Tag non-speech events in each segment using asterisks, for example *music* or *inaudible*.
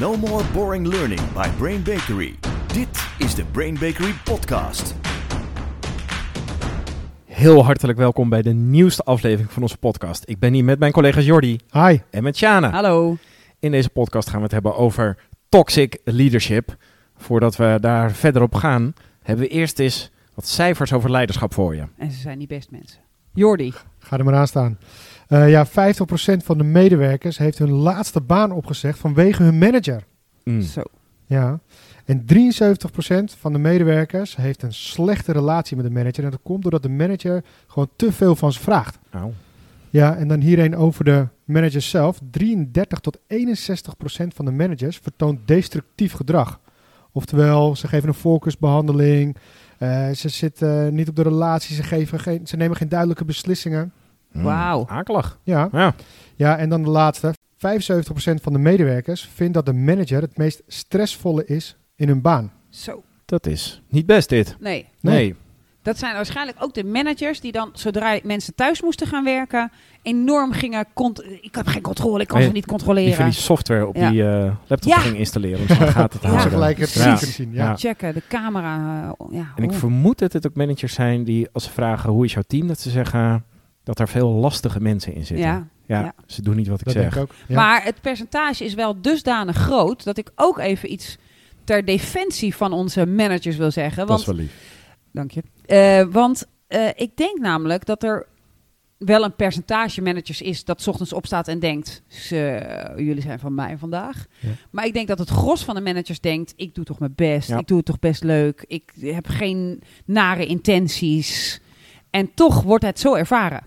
No more boring learning by Brain Bakery. Dit is de Brain Bakery podcast. Heel hartelijk welkom bij de nieuwste aflevering van onze podcast. Ik ben hier met mijn collega's Jordi Hi. en met Shana. Hallo. In deze podcast gaan we het hebben over toxic leadership. Voordat we daar verder op gaan, hebben we eerst eens wat cijfers over leiderschap voor je. En ze zijn niet best mensen. Jordi. Ga er maar aan staan. Eh, ja, 50% van de medewerkers heeft hun laatste baan opgezegd vanwege hun manager. Mm. Zo. Ja. En 73% van de medewerkers heeft een slechte relatie met de manager. En dat komt doordat de manager gewoon te veel van ze vraagt. Nou, Ja, en dan hierheen over de managers zelf. 33 tot 61% van de managers vertoont destructief gedrag. Oftewel, ze geven een voorkeursbehandeling. eh, ze zitten niet op de relatie. Ze, geven geen, ze nemen geen duidelijke beslissingen. Mm, Wauw. Akelig. Ja, Ja. Ja, en dan de laatste. 75% van de medewerkers vindt dat de manager het meest stressvolle is in hun baan. Zo. Dat is niet best dit. Nee. Nee. Nee. Dat zijn waarschijnlijk ook de managers die dan, zodra mensen thuis moesten gaan werken, enorm gingen. ik heb geen controle, ik kan Nee, ze niet Die controleren. van die software op Ja. die eh, laptop Ja. ging installeren. Om zo gaat het *laughs* Ja. Gelijk het Ja. zien. Ja. Ja. Checken, de camera. eh, ja, En ik vermoed dat het ook managers zijn die, als ze vragen hoe is jouw team, dat ze zeggen dat er veel lastige mensen in zitten. Ja. Ja, Ja. ze doen niet wat ik Dat zeg. denk ik ook. Ja. Maar het percentage is wel dusdanig groot dat ik ook even iets ter defensie van onze managers wil zeggen. Dat is Want wel lief. Dank je. Eh, want eh, ik denk namelijk dat er wel een percentage managers is dat 's ochtends opstaat en denkt: "Ze- jullie zijn van mij vandaag. Ja. Maar ik denk dat het gros van de managers denkt: ik doe toch mijn best, Ja. ik doe het toch best leuk, ik heb geen nare intenties. En toch wordt het zo ervaren.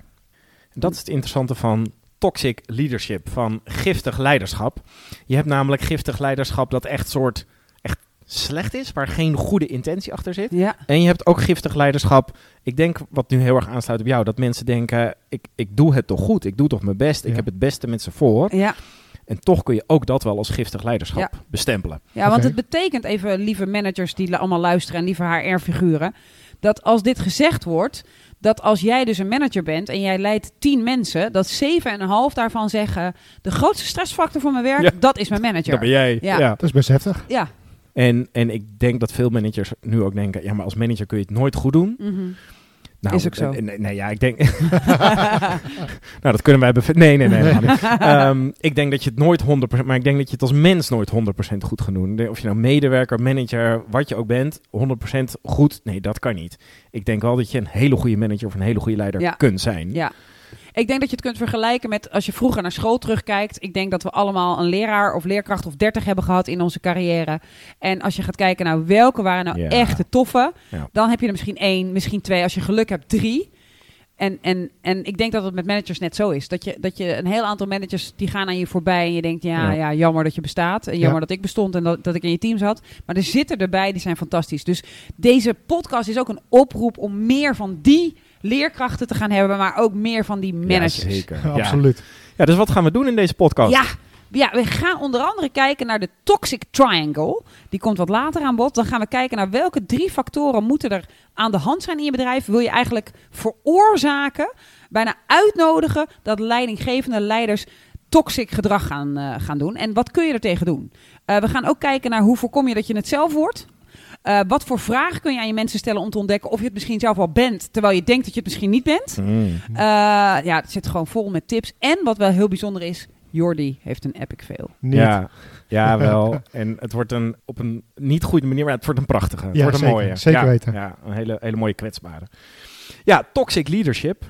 Dat is het interessante van toxic leadership, van giftig leiderschap. Je hebt namelijk giftig leiderschap dat echt soort echt slecht is, waar geen goede intentie achter zit. Ja, En je hebt ook giftig leiderschap. Ik denk wat nu heel erg aansluit op jou, dat mensen denken: ik, ik doe het toch goed, ik doe toch mijn best, ik heb het beste met ze voor. ja. En toch kun je ook dat wel als giftig leiderschap Ja. bestempelen. Ja, want het betekent even, lieve managers die allemaal luisteren en lieve HR-figuren, dat als dit gezegd wordt, dat als jij dus een manager bent en jij leidt tien mensen, dat zeven en een half daarvan zeggen, de grootste stressfactor voor mijn werk, Ja. dat is mijn manager. Dat ben jij. Ja. ja. Dat is best heftig. Ja. En, en ik denk dat veel managers nu ook denken: ja, maar als manager kun je het nooit goed doen. Mhm. Nou, Is ook zo. eh, Nee, nee, ja, ik denk. *laughs* nou, dat kunnen wij bevestigen. Nee, nee, nee. Ehm, ik denk dat je het nooit 100%, maar ik denk dat je het als mens nooit 100% goed gaat doen. Of je nou medewerker, manager, wat je ook bent, 100% goed. Nee, dat kan niet. Ik denk wel dat je een hele goede manager of een hele goede leider Ja. kunt zijn. Ja. Ik denk dat je het kunt vergelijken met als je vroeger naar school terugkijkt. Ik denk dat we allemaal een leraar of leerkracht of 30 hebben gehad in onze carrière. En als je gaat kijken naar welke waren nou Ja. echt de toffe, Ja. dan heb je er misschien één, misschien twee. Als je geluk hebt, drie. En, en, en ik denk dat het met managers net zo is. Dat je, dat je een heel aantal managers die gaan aan je voorbij. En je denkt, ja, Ja. ja. jammer dat je bestaat. En jammer Ja. dat ik bestond en dat, dat ik in je team zat. Maar er zitten erbij, die zijn fantastisch. Dus deze podcast is ook een oproep om meer van die leerkrachten te gaan hebben. Maar ook meer van die managers. Ja, zeker. Ja. Absoluut. Ja, dus wat gaan we doen in deze podcast? Ja, ja, we gaan onder andere kijken naar de Toxic Triangle. Die komt wat later aan bod. Dan gaan we kijken naar welke drie factoren moeten er aan de hand zijn in je bedrijf. Wil je eigenlijk veroorzaken, bijna uitnodigen dat leidinggevende leiders toxic gedrag gaan, eh, gaan doen. En wat kun je er tegen doen? Eh, we gaan ook kijken naar hoe voorkom je dat je het zelf wordt. Eh, wat voor vragen kun je aan je mensen stellen om te ontdekken of je het misschien zelf al bent, terwijl je denkt dat je het misschien niet bent. Mm. Eh, ja, het zit gewoon vol met tips. En wat wel heel bijzonder is, Jordi heeft een epic fail. Niet. Ja, ja, wel. En het wordt een, op een niet goede manier, maar het wordt een prachtige. Het Ja, wordt een zeker. mooie. Zeker ja, weten. Ja, een hele, hele mooie kwetsbare. Ja, toxic leadership.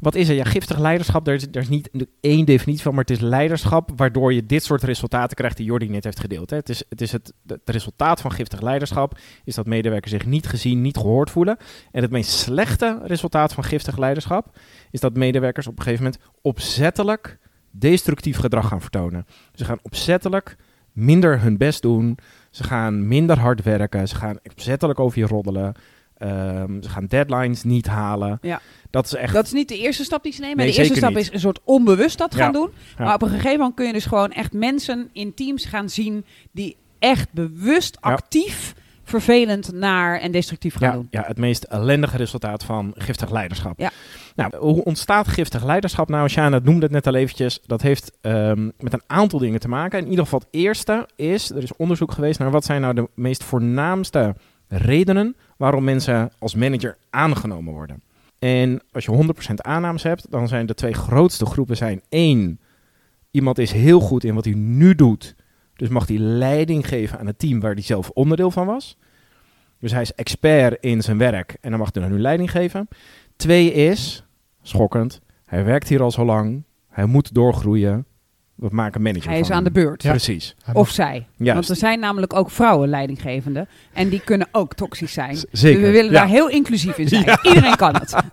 Wat is er? Ja, giftig leiderschap, daar is, is niet één definitie van, maar het is leiderschap waardoor je dit soort resultaten krijgt die Jordi net heeft gedeeld. Hè. Het, is, het, is het, het resultaat van giftig leiderschap is dat medewerkers zich niet gezien, niet gehoord voelen. En het meest slechte resultaat van giftig leiderschap is dat medewerkers op een gegeven moment opzettelijk destructief gedrag gaan vertonen. Ze gaan opzettelijk minder hun best doen. Ze gaan minder hard werken. Ze gaan opzettelijk over je roddelen. Ehm, ze gaan deadlines niet halen. Ja. Dat is echt. Dat is niet de eerste stap die ze nemen. Nee, de eerste stap niet. is een soort onbewust dat Ja. gaan doen. Ja. Maar op een gegeven moment kun je dus gewoon echt mensen in teams gaan zien die echt bewust actief vervelend naar en destructief gaan ja, doen. ja, het meest ellendige resultaat van giftig leiderschap. Ja. Nou, hoe ontstaat giftig leiderschap? Nou, Shana noemde het net al eventjes. Dat heeft ehm, met een aantal dingen te maken. In ieder geval het eerste is, er is onderzoek geweest naar wat zijn nou de meest voornaamste redenen waarom mensen als manager aangenomen worden. En als je 100% aannames hebt, dan zijn de twee grootste groepen zijn één, iemand is heel goed in wat hij nu doet, dus mag hij leiding geven aan het team waar hij zelf onderdeel van was. Dus hij is expert in zijn werk en dan mag hij dan nu leiding geven. Twee is, schokkend, hij werkt hier al zo lang, hij moet doorgroeien. We maken manager Hij is van aan de beurt. Precies. Of zij. Juist. Want er zijn namelijk ook vrouwen leidinggevenden. En die kunnen ook toxisch zijn. Z- Zeker. Dus we willen Ja. daar heel inclusief in zijn. Ja. Iedereen kan het. *laughs*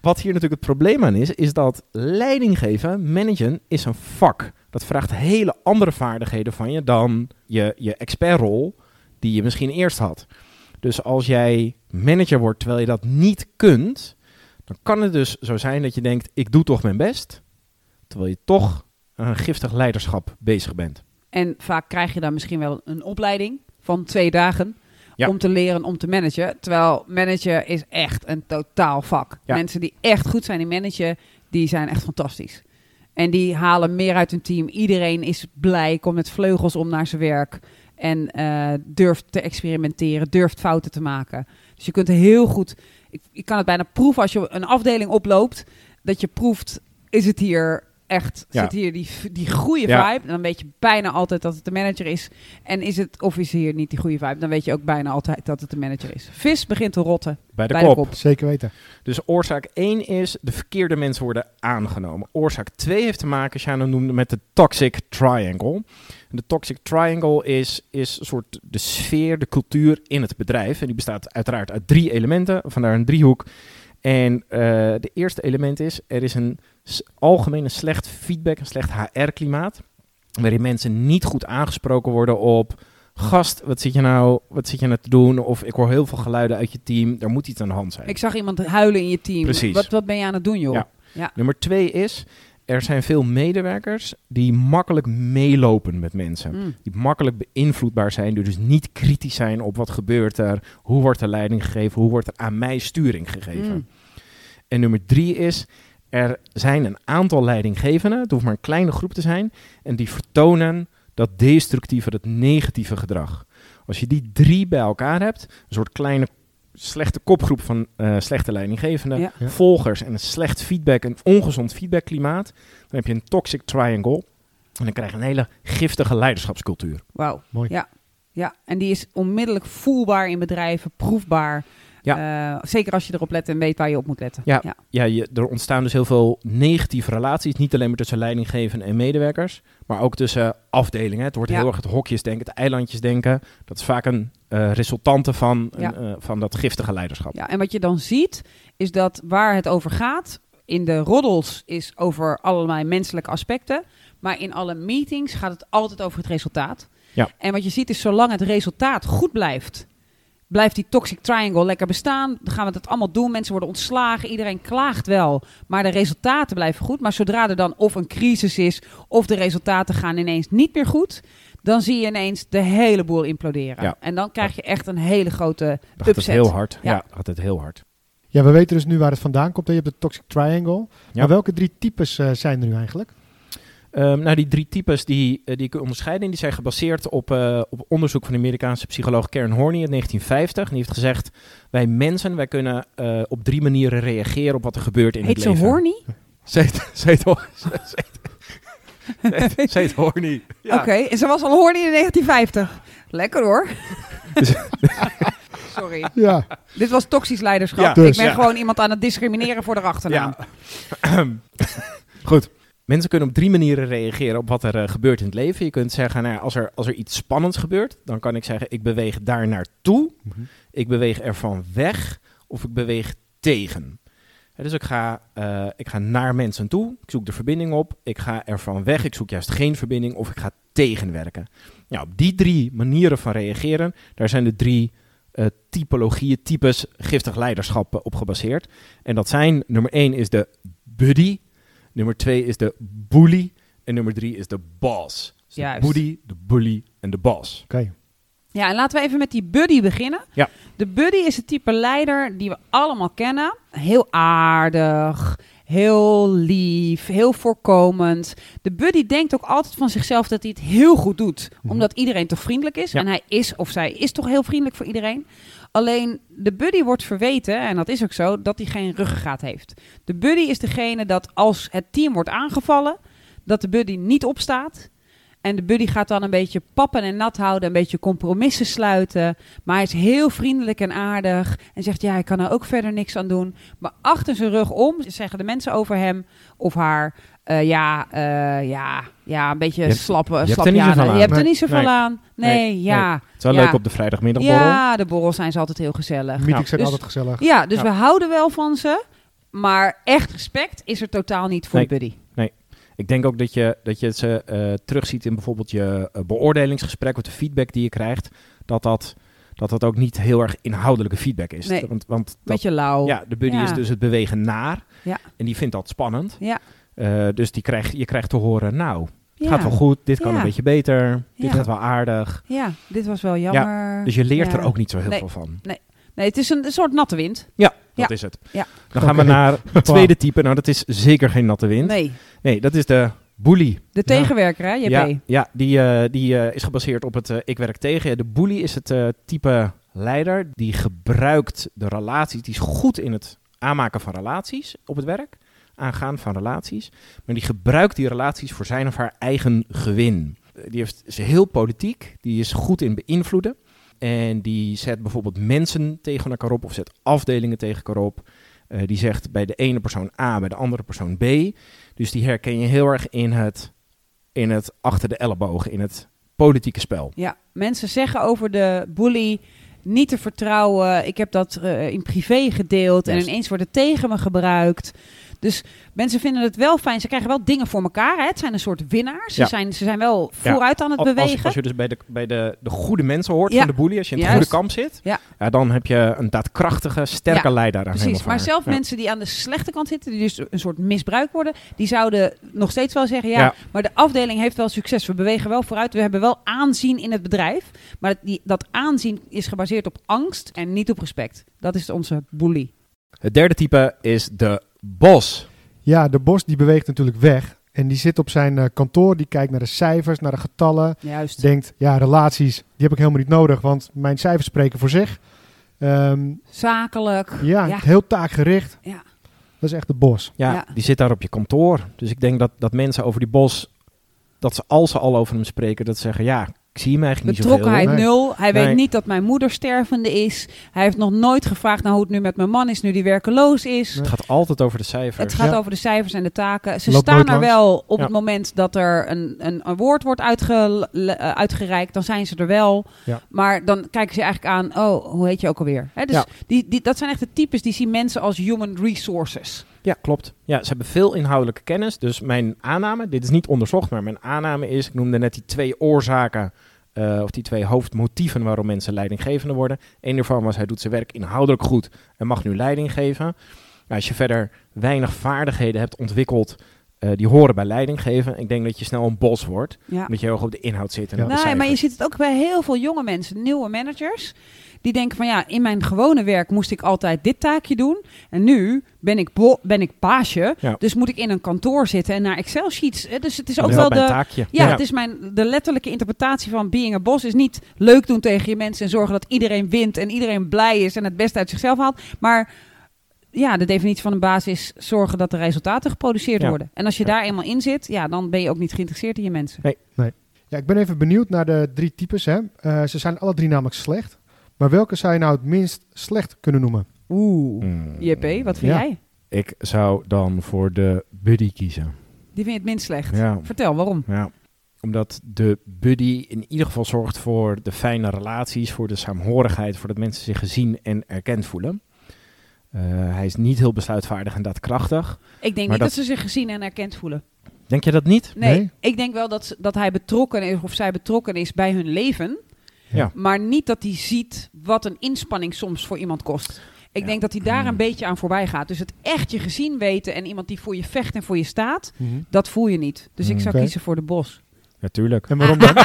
Wat hier natuurlijk het probleem aan is, is dat leiding geven, managen, is een vak. Dat vraagt hele andere vaardigheden van je dan je, je expertrol die je misschien eerst had. Dus als jij manager wordt terwijl je dat niet kunt, dan kan het dus zo zijn dat je denkt, ik doe toch mijn best, terwijl je toch een giftig leiderschap bezig bent. En vaak krijg je dan misschien wel een opleiding van twee dagen. Ja. Om te leren om te managen. Terwijl managen is echt een totaal vak. Ja. Mensen die echt goed zijn in managen, die zijn echt fantastisch. En die halen meer uit hun team. Iedereen is blij, komt met vleugels om naar zijn werk. En eh, durft te experimenteren, durft fouten te maken. Dus je kunt heel goed... Ik, je kan het bijna proeven als je een afdeling oploopt. Dat je proeft, is het hier echt... Ja. Zit hier die, die goede Ja. vibe? En dan weet je bijna altijd dat het de manager is. En is het, of is hier niet die goede vibe? Dan weet je ook bijna altijd dat het de manager is. Vis begint te rotten Bij de bij kop. de kop. Zeker weten. Dus oorzaak 1 is de verkeerde mensen worden aangenomen. Oorzaak 2 heeft te maken, Shana noemde, met de toxic triangle. En de toxic triangle is, is een soort de sfeer, de cultuur in het bedrijf. En die bestaat uiteraard uit drie elementen, vandaar een driehoek. En eh de eerste element is, er is een s- algemene slecht feedback, een slecht HR-klimaat. Waarin mensen niet goed aangesproken worden op gast, wat zit je nou, wat zit je nou te doen? Of ik hoor heel veel geluiden uit je team, er moet iets aan de hand zijn. Ik zag iemand huilen in je team. Precies. Wat, wat ben je aan het doen, joh? Ja. Ja. Nummer twee is, er zijn veel medewerkers die makkelijk meelopen met mensen. Mm. Die makkelijk beïnvloedbaar zijn, die dus niet kritisch zijn op wat gebeurt er, hoe wordt er leiding gegeven, hoe wordt er aan mij sturing gegeven. Mm. En nummer drie is, er zijn een aantal leidinggevenden, het hoeft maar een kleine groep te zijn, en die vertonen dat destructieve, dat negatieve gedrag. Als je die drie bij elkaar hebt, een soort kleine slechte kopgroep van eh, slechte leidinggevenden. Ja. volgers en een slecht feedback, een ongezond feedbackklimaat, dan heb je een toxic triangle. En dan krijg je een hele giftige leiderschapscultuur. Wauw. Mooi. Ja. ja, en die is onmiddellijk voelbaar in bedrijven, proefbaar. Eh, zeker als je erop let en weet waar je op moet letten. Ja. Ja, je, er ontstaan dus heel veel negatieve relaties. Niet alleen maar tussen leidinggevenden en medewerkers, maar ook tussen afdelingen. Het wordt Ja. heel erg het hokjesdenken, het eilandjesdenken. Dat is vaak een eh, resultante van, Ja. een, eh, van dat giftige leiderschap. Ja, en wat je dan ziet, is dat waar het over gaat, in de roddels is over allerlei menselijke aspecten. Maar in alle meetings gaat het altijd over het resultaat. Ja. En wat je ziet is, zolang het resultaat goed blijft, blijft die toxic triangle lekker bestaan. Dan gaan we het allemaal doen. Mensen worden ontslagen. Iedereen klaagt wel. Maar de resultaten blijven goed. Maar zodra er dan of een crisis is, of de resultaten gaan ineens niet meer goed, dan zie je ineens de hele boel imploderen. Ja. En dan krijg je echt een hele grote Dan gaat het upset. heel hard. Ja, Ja. gaat het heel hard. Ja, we weten dus nu waar het vandaan komt. Je hebt de Toxic Triangle. Ja. Maar welke drie types eh, zijn er nu eigenlijk? Ehm, nou, die drie types die, eh, die ik onderscheiden, die zijn gebaseerd op, eh, op onderzoek van de Amerikaanse psycholoog Karen Horney in 1950. En die heeft gezegd, wij mensen, wij kunnen eh, op drie manieren reageren op wat er gebeurt in Heet het ze leven. heet, *laughs* ze heet, Hor- *laughs* ze heet- ze heet- ze heet Horny. Ja. Oké, en ze was al horny in 1950. Lekker hoor. *laughs* Sorry. Ja, Dit was toxisch leiderschap. Ja, dus. ik ben Ja. gewoon iemand aan het discrimineren voor de achternaam. Ja. *clears throat* Goed. Mensen kunnen op drie manieren reageren op wat er eh, gebeurt in het leven. Je kunt zeggen, nou ja, als, er, als er iets spannends gebeurt, dan kan ik zeggen, ik beweeg daar naartoe. Mhm. Ik beweeg ervan weg of ik beweeg tegen. Dus ik ga, eh, ik ga naar mensen toe, ik zoek de verbinding op, ik ga ervan weg, ik zoek juist geen verbinding of ik ga tegenwerken. Nou, op die drie manieren van reageren, daar zijn de drie eh, typologieën, types giftig leiderschap op gebaseerd. En dat zijn, nummer één is de buddy, nummer twee is de bully en nummer drie is de boss. Dus de Juist. buddy, de bully en de boss. oké. Ja, en laten we even met die buddy beginnen. Ja. De buddy is het type leider die we allemaal kennen. Heel aardig, heel lief, heel voorkomend. De buddy denkt ook altijd van zichzelf dat hij het heel goed doet. Mhm. Omdat iedereen toch vriendelijk is. Ja. En hij is of zij is toch heel vriendelijk voor iedereen. Alleen de buddy wordt verweten, en dat is ook zo, dat hij geen ruggengraat heeft. De buddy is degene dat als het team wordt aangevallen, dat de buddy niet opstaat. En de buddy gaat dan een beetje pappen en nat houden, een beetje compromissen sluiten. Maar hij is heel vriendelijk en aardig. En zegt, ja, ik kan er ook verder niks aan doen. Maar achter zijn rug om zeggen de mensen over hem of haar... eh, ja, eh, ja, ja, een beetje hebt- slappe, je hebt er niet zoveel Je aan. hebt er Nee. niet zoveel Nee. aan. Nee, Nee. ja. Het is wel Ja. leuk op de vrijdagmiddagborrel. Ja, de borrels zijn ze altijd heel gezellig. Meetings zijn dus- altijd gezellig. Ja, dus Ja. we houden wel van ze. Maar echt respect is er totaal niet voor Nee. de buddy. Ik denk ook dat je, dat je ze eh, terugziet in bijvoorbeeld je beoordelingsgesprek of de feedback die je krijgt. Dat dat, dat dat ook niet heel erg inhoudelijke feedback is. Nee. Want, want dat, Beetje lauw. ja, de buddy Ja. is dus het bewegen naar. Ja. En die vindt dat spannend. Ja. Eh, dus die krijg, je krijgt te horen, nou, het Ja. gaat wel goed, dit kan Ja. een beetje beter, dit Ja. gaat wel aardig. Ja, dit was wel jammer. Dus je leert Ja. er ook niet zo heel Nee. veel van. Nee, het is een, een soort natte wind. Ja, Ja. dat is het. Ja. Dan gaan we naar *laughs* het tweede type. Nou, dat is zeker geen natte wind. Nee, Nee, dat is de bully. de tegenwerker, hè, JP. Ja, ja die, eh, die eh, is gebaseerd op het ik werk tegen. De bully is het eh, type leider die gebruikt de relaties. Die is goed in het aanmaken van relaties op het werk. Aangaan van relaties. Maar die gebruikt die relaties voor zijn of haar eigen gewin. Eh, Die heeft, is heel politiek. Die is goed in beïnvloeden. En die zet bijvoorbeeld mensen tegen elkaar op. Of zet afdelingen tegen elkaar op. Eh, die zegt bij de ene persoon A, bij de andere persoon B. Dus die herken je heel erg in het, in het achter de ellebogen, in het politieke spel. Ja, mensen zeggen over de bully niet te vertrouwen. Ik heb dat eh, in privé gedeeld en ineens wordt het tegen me gebruikt. Dus mensen vinden het wel fijn. Ze krijgen wel dingen voor elkaar. Hè. Het zijn een soort winnaars. Ze, Ja. zijn, ze zijn wel Ja. vooruit aan het Als, als, bewegen. als je dus bij de, bij de, de goede mensen hoort Ja. van de bully, als je in het goede kamp zit, Ja. dan heb je een daadkrachtige, sterke leider aan Precies, maar Ja. mensen die aan de slechte kant zitten, die dus een soort misbruik worden, die zouden nog steeds wel zeggen, ja, maar de afdeling heeft wel succes. We bewegen wel vooruit, we hebben wel aanzien in het bedrijf. Maar dat, die, dat aanzien is gebaseerd op angst en niet op respect. Dat is onze bully. Het derde type is de bos. Ja, de bos die beweegt natuurlijk weg. En die zit op zijn eh, kantoor, die kijkt naar de cijfers, naar de getallen. Juist. Denkt, ja, relaties, die heb ik helemaal niet nodig, want mijn cijfers spreken voor zich. Ehm, Zakelijk. ja, Ja. heel taakgericht. Ja. Dat is echt de bos. Ja, Ja. die zit daar op je kantoor. Dus ik denk dat, dat mensen over die bos, dat ze als ze al over hem spreken, dat ze zeggen, ja, ik zie hem eigenlijk niet. Betrokkenheid nul. Hij Nee. weet niet dat mijn moeder stervende is. Hij heeft nog nooit gevraagd naar hoe het nu met mijn man is, nu die werkeloos is. Het gaat altijd over de cijfers. Het gaat Ja. over de cijfers en de taken. Ze Loopt staan er langs. wel op Ja. het moment dat er een, een, een woord wordt uitge, eh, uitgereikt. Dan zijn ze er wel. Ja. Maar dan kijken ze eigenlijk aan, oh, hoe heet je ook alweer? Hè, dus Ja. die, die, dat zijn echt de types die zien mensen als human resources. Ja, klopt. Ja, ze hebben veel inhoudelijke kennis. Dus mijn aanname, dit is niet onderzocht, maar mijn aanname is, ik noemde net die twee oorzaken, eh, of die twee hoofdmotieven waarom mensen leidinggevende worden. Eén daarvan was, hij doet zijn werk inhoudelijk goed en mag nu leiding geven. Nou, als je verder weinig vaardigheden hebt ontwikkeld, eh, die horen bij leiding geven. Ik denk dat je snel een bos wordt, Ja. omdat je heel erg op de inhoud zit en Ja. op de Nee, maar je ziet het ook bij heel veel jonge mensen, nieuwe managers. Die denken van ja, in mijn gewone werk moest ik altijd dit taakje doen. En nu ben ik, bo- ben ik paasje. Ja. Dus moet ik in een kantoor zitten en naar Excel sheets. Eh, Dus het is ook wel de, taakje. Ja, het is mijn, de letterlijke interpretatie van being a boss is niet leuk doen tegen je mensen en zorgen dat iedereen wint en iedereen blij is en het beste uit zichzelf haalt. Maar ja, de definitie van een baas is zorgen dat de resultaten geproduceerd Ja. worden. En als je Ja. daar eenmaal in zit, ja, dan ben je ook niet geïnteresseerd in je mensen. Ja, ik ben even benieuwd naar de drie types. Hè. Eh, ze zijn alle drie namelijk slecht. Maar welke zou je nou het minst slecht kunnen noemen? Oeh. Mm. JP, wat vind Ja. jij? Ik zou dan voor de buddy kiezen. Die vind je het minst slecht. Ja. Vertel, waarom? Ja, omdat de buddy in ieder geval zorgt voor de fijne relaties, voor de saamhorigheid, voor dat mensen zich gezien en erkend voelen. Eh, hij is niet heel besluitvaardig en daadkrachtig. Ik denk niet dat... dat- ze zich gezien en erkend voelen. Denk je dat niet? Nee, Nee? ik denk wel dat, ze- dat hij betrokken is of zij betrokken is bij hun leven. Ja. Maar niet dat hij ziet wat een inspanning soms voor iemand kost. Ik Ja. denk dat hij daar Hmm. een beetje aan voorbij gaat. Dus het echt je gezien weten en iemand die voor je vecht en voor je staat, Mhm. dat voel je niet. Dus ik Hmm. zou kiezen voor de bos. Natuurlijk. En waarom dan? *laughs*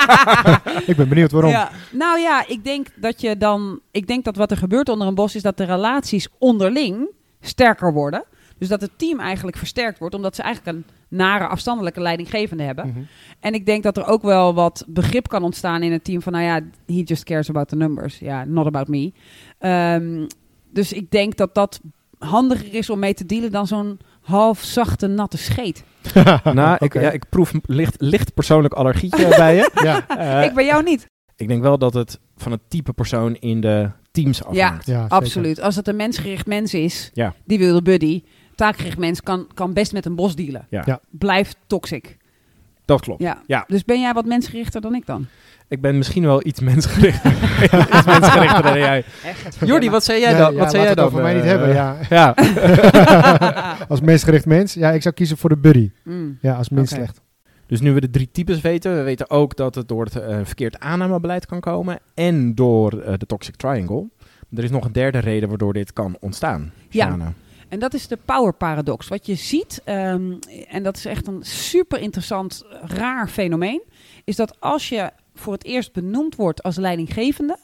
ik ben benieuwd waarom. Ja. Nou ja, ik denk dat je dan. Ik denk dat wat er gebeurt onder een bos is dat de relaties onderling sterker worden. Dus dat het team eigenlijk versterkt wordt, omdat ze eigenlijk een nare afstandelijke leidinggevende hebben. Mhm. En ik denk dat er ook wel wat begrip kan ontstaan in het team van, nou ja, he just cares about the numbers. Ja, not about me. Ehm, dus ik denk dat dat handiger is om mee te dealen dan zo'n half zachte, natte scheet. *laughs* nou, ik, ja, ik proef licht, licht persoonlijk allergietje bij je. *laughs* Ja, Eh, ik bij jou niet. ik denk wel dat het van het type persoon in de teams afhangt. ja. Absoluut. Als het een mensgericht mens is, Ja. die wil de buddy. Taakgericht mens kan, kan best met een bos dealen. Ja. Ja. Blijft toxic. Dat klopt. Ja. Ja. Dus ben jij wat mensgerichter dan ik dan? Ik ben misschien wel iets mensgerichter, *laughs* iets mensgerichter dan jij. Echt? *laughs* Jordi, wat zei jij Nee, dan? ja, wat zei jij dan? over mij eh, niet hebben. Ja. ja. *laughs* als mensgericht mens, ja, ik zou kiezen voor de buddy. Mm. Ja, als minst slecht. Dus nu we de drie types weten, we weten ook dat het door het eh, verkeerd aannamebeleid kan komen en door eh, de toxic triangle. Er is nog een derde reden waardoor dit kan ontstaan. Ja. En dat is de power paradox. Wat je ziet, ehm, en dat is echt een super interessant, raar fenomeen, is dat als je voor het eerst benoemd wordt als leidinggevende,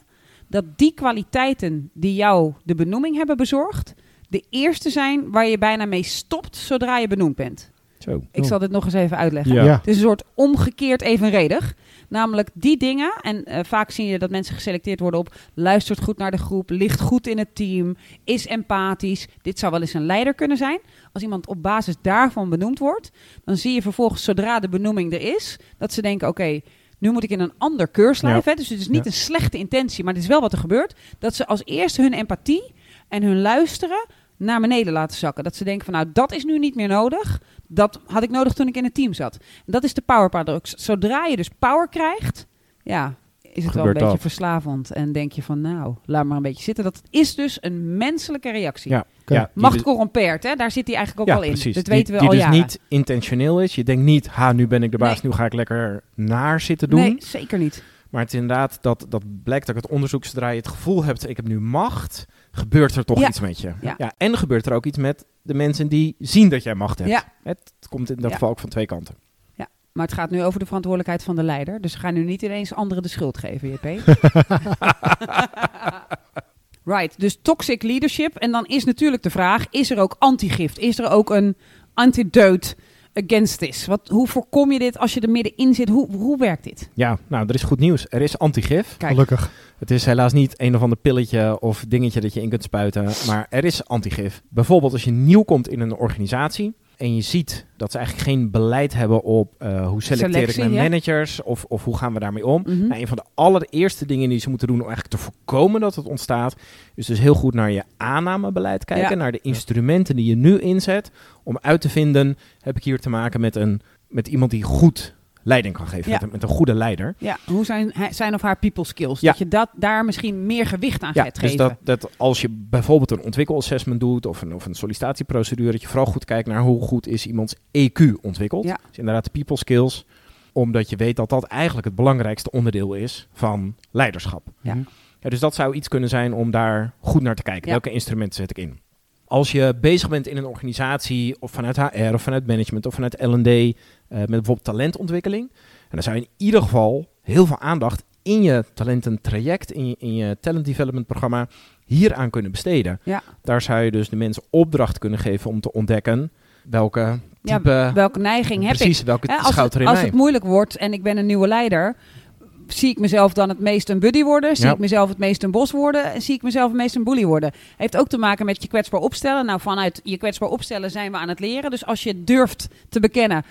dat die kwaliteiten die jou de benoeming hebben bezorgd, de eerste zijn waar je bijna mee stopt zodra je benoemd bent. Zo. Ik zal dit nog eens even uitleggen. Ja. Ja. Het is een soort omgekeerd evenredig. Namelijk die dingen, en eh, vaak zie je dat mensen geselecteerd worden op luistert goed naar de groep, ligt goed in het team, is empathisch. Dit zou wel eens een leider kunnen zijn. Als iemand op basis daarvan benoemd wordt, dan zie je vervolgens zodra de benoeming er is, dat ze denken: oké, nu moet ik in een ander keurslijf. Hè? Dus het is niet Ja. een slechte intentie, maar het is wel wat er gebeurt. Dat ze als eerste hun empathie en hun luisteren naar beneden laten zakken. Dat ze denken van nou, dat is nu niet meer nodig. Dat had ik nodig toen ik in het team zat. En dat is de power paradox. Zodra je dus power krijgt, ja, is het wel een beetje dat. verslavend. En denk je van nou, laat maar een beetje zitten. Dat is dus een menselijke reactie. Ja. Ja, Macht dus- corrompeert, hè? daar zit hij eigenlijk ook ja, al in. precies. Dat Die- weten we die al dus jaren. niet intentioneel is. Je denkt niet, ha, nu ben ik de baas, Nee. nu ga ik lekker naar zitten doen. Nee, zeker niet. Maar het is inderdaad, dat, dat blijkt uit het onderzoek, zodra je het gevoel hebt, ik heb nu macht, gebeurt er toch Ja. iets met je. Ja. en gebeurt er ook iets met de mensen die zien dat jij macht hebt. Ja. Het komt in dat Ja. geval ook van twee kanten. Maar het gaat nu over de verantwoordelijkheid van de leider. Dus we gaan nu niet ineens anderen de schuld geven, JP. *laughs* right, dus toxic leadership. En dan is natuurlijk de vraag, is er ook antigift? Is er ook een antidote against this? Wat, hoe voorkom je dit als je er middenin zit? Hoe, hoe werkt dit? Ja, nou, er is goed nieuws. Er is antigif. Kijk, Gelukkig. Het is helaas niet een of ander pilletje of dingetje dat je in kunt spuiten, maar er is antigif. Bijvoorbeeld als je nieuw komt in een organisatie en je ziet dat ze eigenlijk geen beleid hebben op eh, hoe selecteer Selectie, ik mijn ja. managers of, of hoe gaan we daarmee om. Nou, een van de allereerste dingen die ze moeten doen om eigenlijk te voorkomen dat het ontstaat, is dus heel goed naar je aannamebeleid kijken, Ja. naar de instrumenten die je nu inzet, om uit te vinden, heb ik hier te maken met, een, met iemand die goed leiding kan geven, Ja. met, een, met een goede leider. Ja, hoe zijn, zijn of haar people skills? Ja. Dat je dat, daar misschien meer gewicht aan Ja, gaat dus geven. dat, dat als je bijvoorbeeld een ontwikkelassessment doet of een, of een sollicitatieprocedure, dat je vooral goed kijkt naar hoe goed is iemands EQ ontwikkeld. Ja. Dus inderdaad de people skills, omdat je weet dat dat eigenlijk het belangrijkste onderdeel is van leiderschap. Ja. Ja, dus dat zou iets kunnen zijn om daar goed naar te kijken. Welke instrumenten zet ik in? Als je bezig bent in een organisatie, of vanuit HR, of vanuit management, of vanuit L&D, eh, met bijvoorbeeld talentontwikkeling, en dan zou je in ieder geval heel veel aandacht in je talententraject, in je, in je talent development programma, hieraan kunnen besteden. Ja. Daar zou je dus de mensen opdracht kunnen geven om te ontdekken welke Ja, type, Welke neiging heb ik? precies, welke Hè, als schouwt het, er in als het moeilijk wordt en ik ben een nieuwe leider, zie ik mezelf dan het meest een buddy worden? Zie Ja. ik mezelf het meest een bos worden? En zie ik mezelf het meest een bully worden? Heeft ook te maken met je kwetsbaar opstellen. Nou, vanuit je kwetsbaar opstellen zijn we aan het leren. Dus als je durft te bekennen,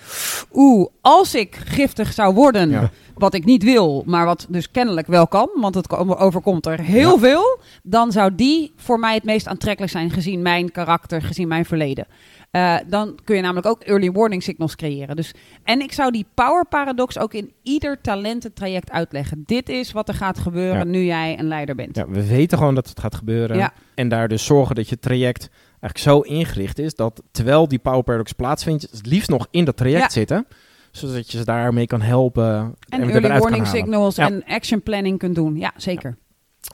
oeh, als ik giftig zou worden, Ja. wat ik niet wil, maar wat dus kennelijk wel kan, want het ko- overkomt er heel veel, dan zou die voor mij het meest aantrekkelijk zijn gezien mijn karakter, gezien mijn verleden. Eh, dan kun je namelijk ook early warning signals creëren. Dus, en ik zou die power paradox ook in ieder talententraject uitleggen. Dit is wat er gaat gebeuren Ja. nu jij een leider bent. Ja, we weten gewoon dat het gaat gebeuren. Ja. En daar dus zorgen dat je traject eigenlijk zo ingericht is dat terwijl die power paradox plaatsvindt, het liefst nog in dat traject zitten. Zodat je ze daarmee kan helpen. En het early warning signals en action planning kunt doen. Ja, zeker.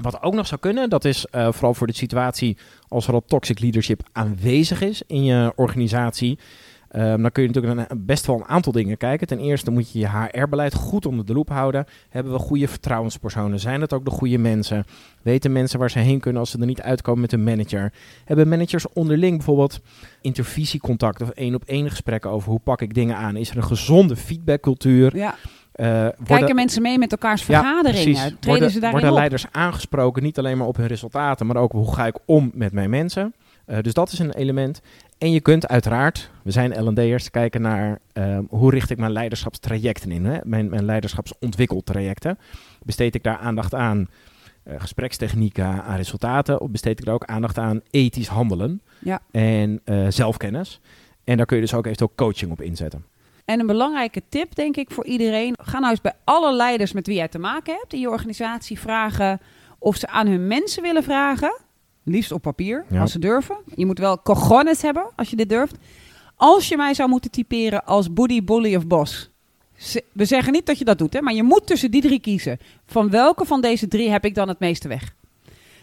Wat ook nog zou kunnen, dat is eh, vooral voor de situatie als er al toxic leadership aanwezig is in je organisatie. Ehm, dan kun je natuurlijk best wel een aantal dingen kijken. Ten eerste moet je je HR-beleid goed onder de loep houden. Hebben we goede vertrouwenspersonen? Zijn het ook de goede mensen? Weten mensen waar ze heen kunnen als ze er niet uitkomen met een manager? Hebben managers onderling bijvoorbeeld intervisiecontact of één op één gesprekken over hoe pak ik dingen aan? Is er een gezonde feedbackcultuur? Ja. Eh, worden- Kijken mensen mee met elkaars vergaderingen? Ja. Treden worden, ze daarin worden op? leiders aangesproken, niet alleen maar op hun resultaten, maar ook hoe ga ik om met mijn mensen. Eh, dus dat is een element. En je kunt uiteraard, we zijn L&D'ers, kijken naar ehm, hoe richt ik mijn leiderschapstrajecten in. Hè? Mijn, mijn leiderschapsontwikkeltrajecten. Besteed ik daar aandacht aan eh, gesprekstechnieken, aan resultaten? Of besteed ik daar ook aandacht aan ethisch handelen Ja. en zelfkennis? En daar kun je dus ook eventueel coaching op inzetten. En een belangrijke tip, denk ik, voor iedereen. Ga nou eens bij alle leiders met wie jij te maken hebt in je organisatie vragen of ze aan hun mensen willen vragen. Liefst op papier, Ja. als ze durven. Je moet wel cojones hebben als je dit durft. Als je mij zou moeten typeren als Buddy, Bully of Bos. Ze- We zeggen niet dat je dat doet, hè, maar je moet tussen die drie kiezen. Van welke van deze drie heb ik dan het meeste weg?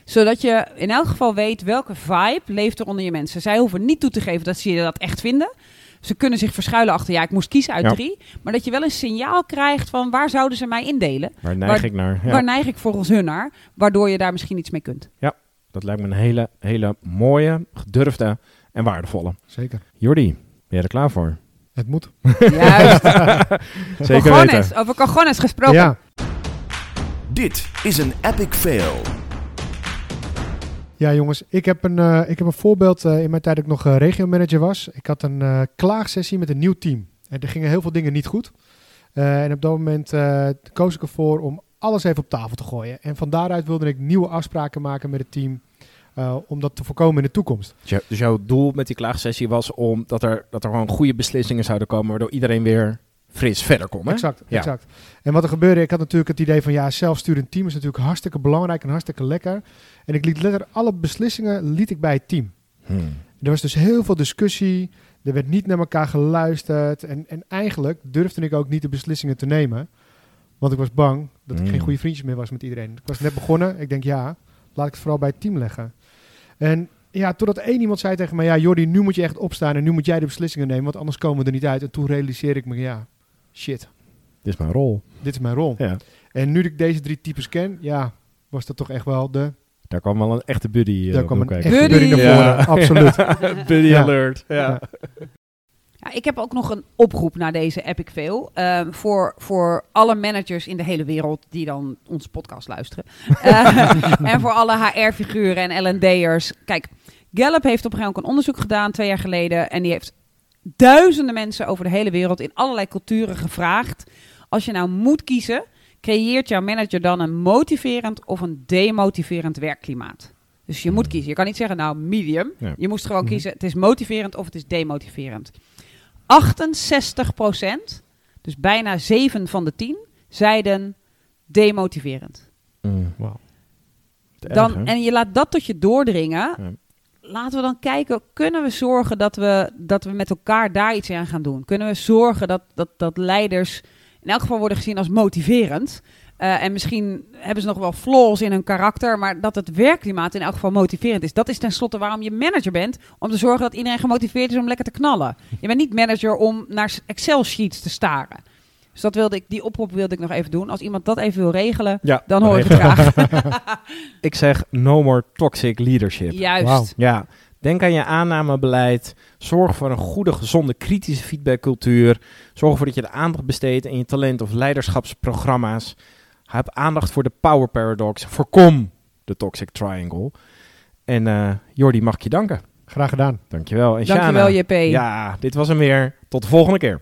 Zodat je in elk geval weet welke vibe leeft er onder je mensen. Zij hoeven niet toe te geven dat ze je dat echt vinden. Ze kunnen zich verschuilen achter, ja, ik moest kiezen uit Ja. drie. Maar dat je wel een signaal krijgt van waar zouden ze mij indelen? Waar neig Waar- ik naar? Ja. Waar neig ik volgens hun naar? Waardoor je daar misschien iets mee kunt. Dat lijkt me een hele, hele mooie, gedurfde en waardevolle. Zeker. Jordi, ben je er klaar voor? Het moet. Juist. *laughs* Zeker Cojones, weten. over cojones gesproken. Ja. Dit is een epic fail. Ja, jongens, ik heb een, eh, ik heb een voorbeeld eh, in mijn tijd dat ik nog eh, regiomanager was. Ik had een klaagsessie met een nieuw team. En er gingen heel veel dingen niet goed. En op dat moment koos ik ervoor om alles even op tafel te gooien. En van daaruit wilde ik nieuwe afspraken maken met het team. om dat te voorkomen in de toekomst. Dus, dus jouw doel met die klaagsessie was om dat er, dat er gewoon goede beslissingen zouden komen, waardoor iedereen weer fris verder. Hè? Exact, Ja. exact. En wat er gebeurde, ik had natuurlijk het idee van ja, zelfsturend team is natuurlijk hartstikke belangrijk en hartstikke lekker. En ik liet letterlijk alle beslissingen liet ik bij het team. Hmm. Er was dus heel veel discussie. Er werd niet naar elkaar geluisterd. En, en eigenlijk durfde ik ook niet de beslissingen te nemen. Want ik was bang dat ik geen goede vriendjes meer was met iedereen. Ik was net begonnen. Ik denk, ja, laat ik het vooral bij het team leggen. En ja, totdat één iemand zei tegen mij... Ja, Jordi, nu moet je echt opstaan en nu moet jij de beslissingen nemen. Want anders komen we er niet uit. En toen realiseerde ik me, ja, shit, Dit is mijn rol. dit is mijn rol. Ja. En nu dat ik deze drie types ken, ja, was dat toch echt wel de... Daar kwam wel een echte buddy eh, Daar kwam een kijken. echte Buddy. buddy naar voren, *laughs* absoluut. *laughs* buddy Ja. alert. Ja. Ja. Ja, ik heb ook nog een oproep naar deze Epic Fail. Ehm, voor, voor alle managers in de hele wereld die dan onze podcast luisteren. *laughs* Eh, en voor alle HR-figuren en L&D'ers. Kijk, Gallup heeft op een gegeven moment een onderzoek gedaan twee jaar geleden. En die heeft duizenden mensen over de hele wereld in allerlei culturen gevraagd. Als je nou moet kiezen, creëert jouw manager dan een motiverend of een demotiverend werkklimaat? Dus je moet kiezen. Je kan niet zeggen, nou, medium. Ja. Je moest gewoon Mhm. kiezen, het is motiverend of het is demotiverend. 68% dus bijna 7 van de 10, zeiden demotiverend. Mm. Erg, Dan, hè? en je laat dat tot je doordringen. Ja. Laten we dan kijken, kunnen we zorgen dat we, dat we met elkaar daar iets aan gaan doen? Kunnen we zorgen dat, dat, dat leiders in elk geval worden gezien als motiverend? Eh, en misschien hebben ze nog wel flaws in hun karakter, maar dat het werkklimaat in elk geval motiverend is. Dat is tenslotte waarom je manager bent, om te zorgen dat iedereen gemotiveerd is om lekker te knallen. Je bent niet manager om naar Excel-sheets te staren. Dus dat wilde ik, die oproep wilde ik nog even doen. Als iemand dat even wil regelen, Ja, dan hoor ik het graag. *laughs* Ik zeg no more toxic leadership. Juist. Ja, denk aan je aannamebeleid. Zorg voor een goede, gezonde, kritische feedbackcultuur. Zorg ervoor dat je de aandacht besteedt in je talent- of leiderschapsprogramma's. Heb aandacht voor de power paradox. Voorkom de toxic triangle. En eh Jordi, mag ik je danken. Graag gedaan. Dankjewel. En Dankjewel, Shana, JP. Ja, dit was hem weer. Tot de volgende keer.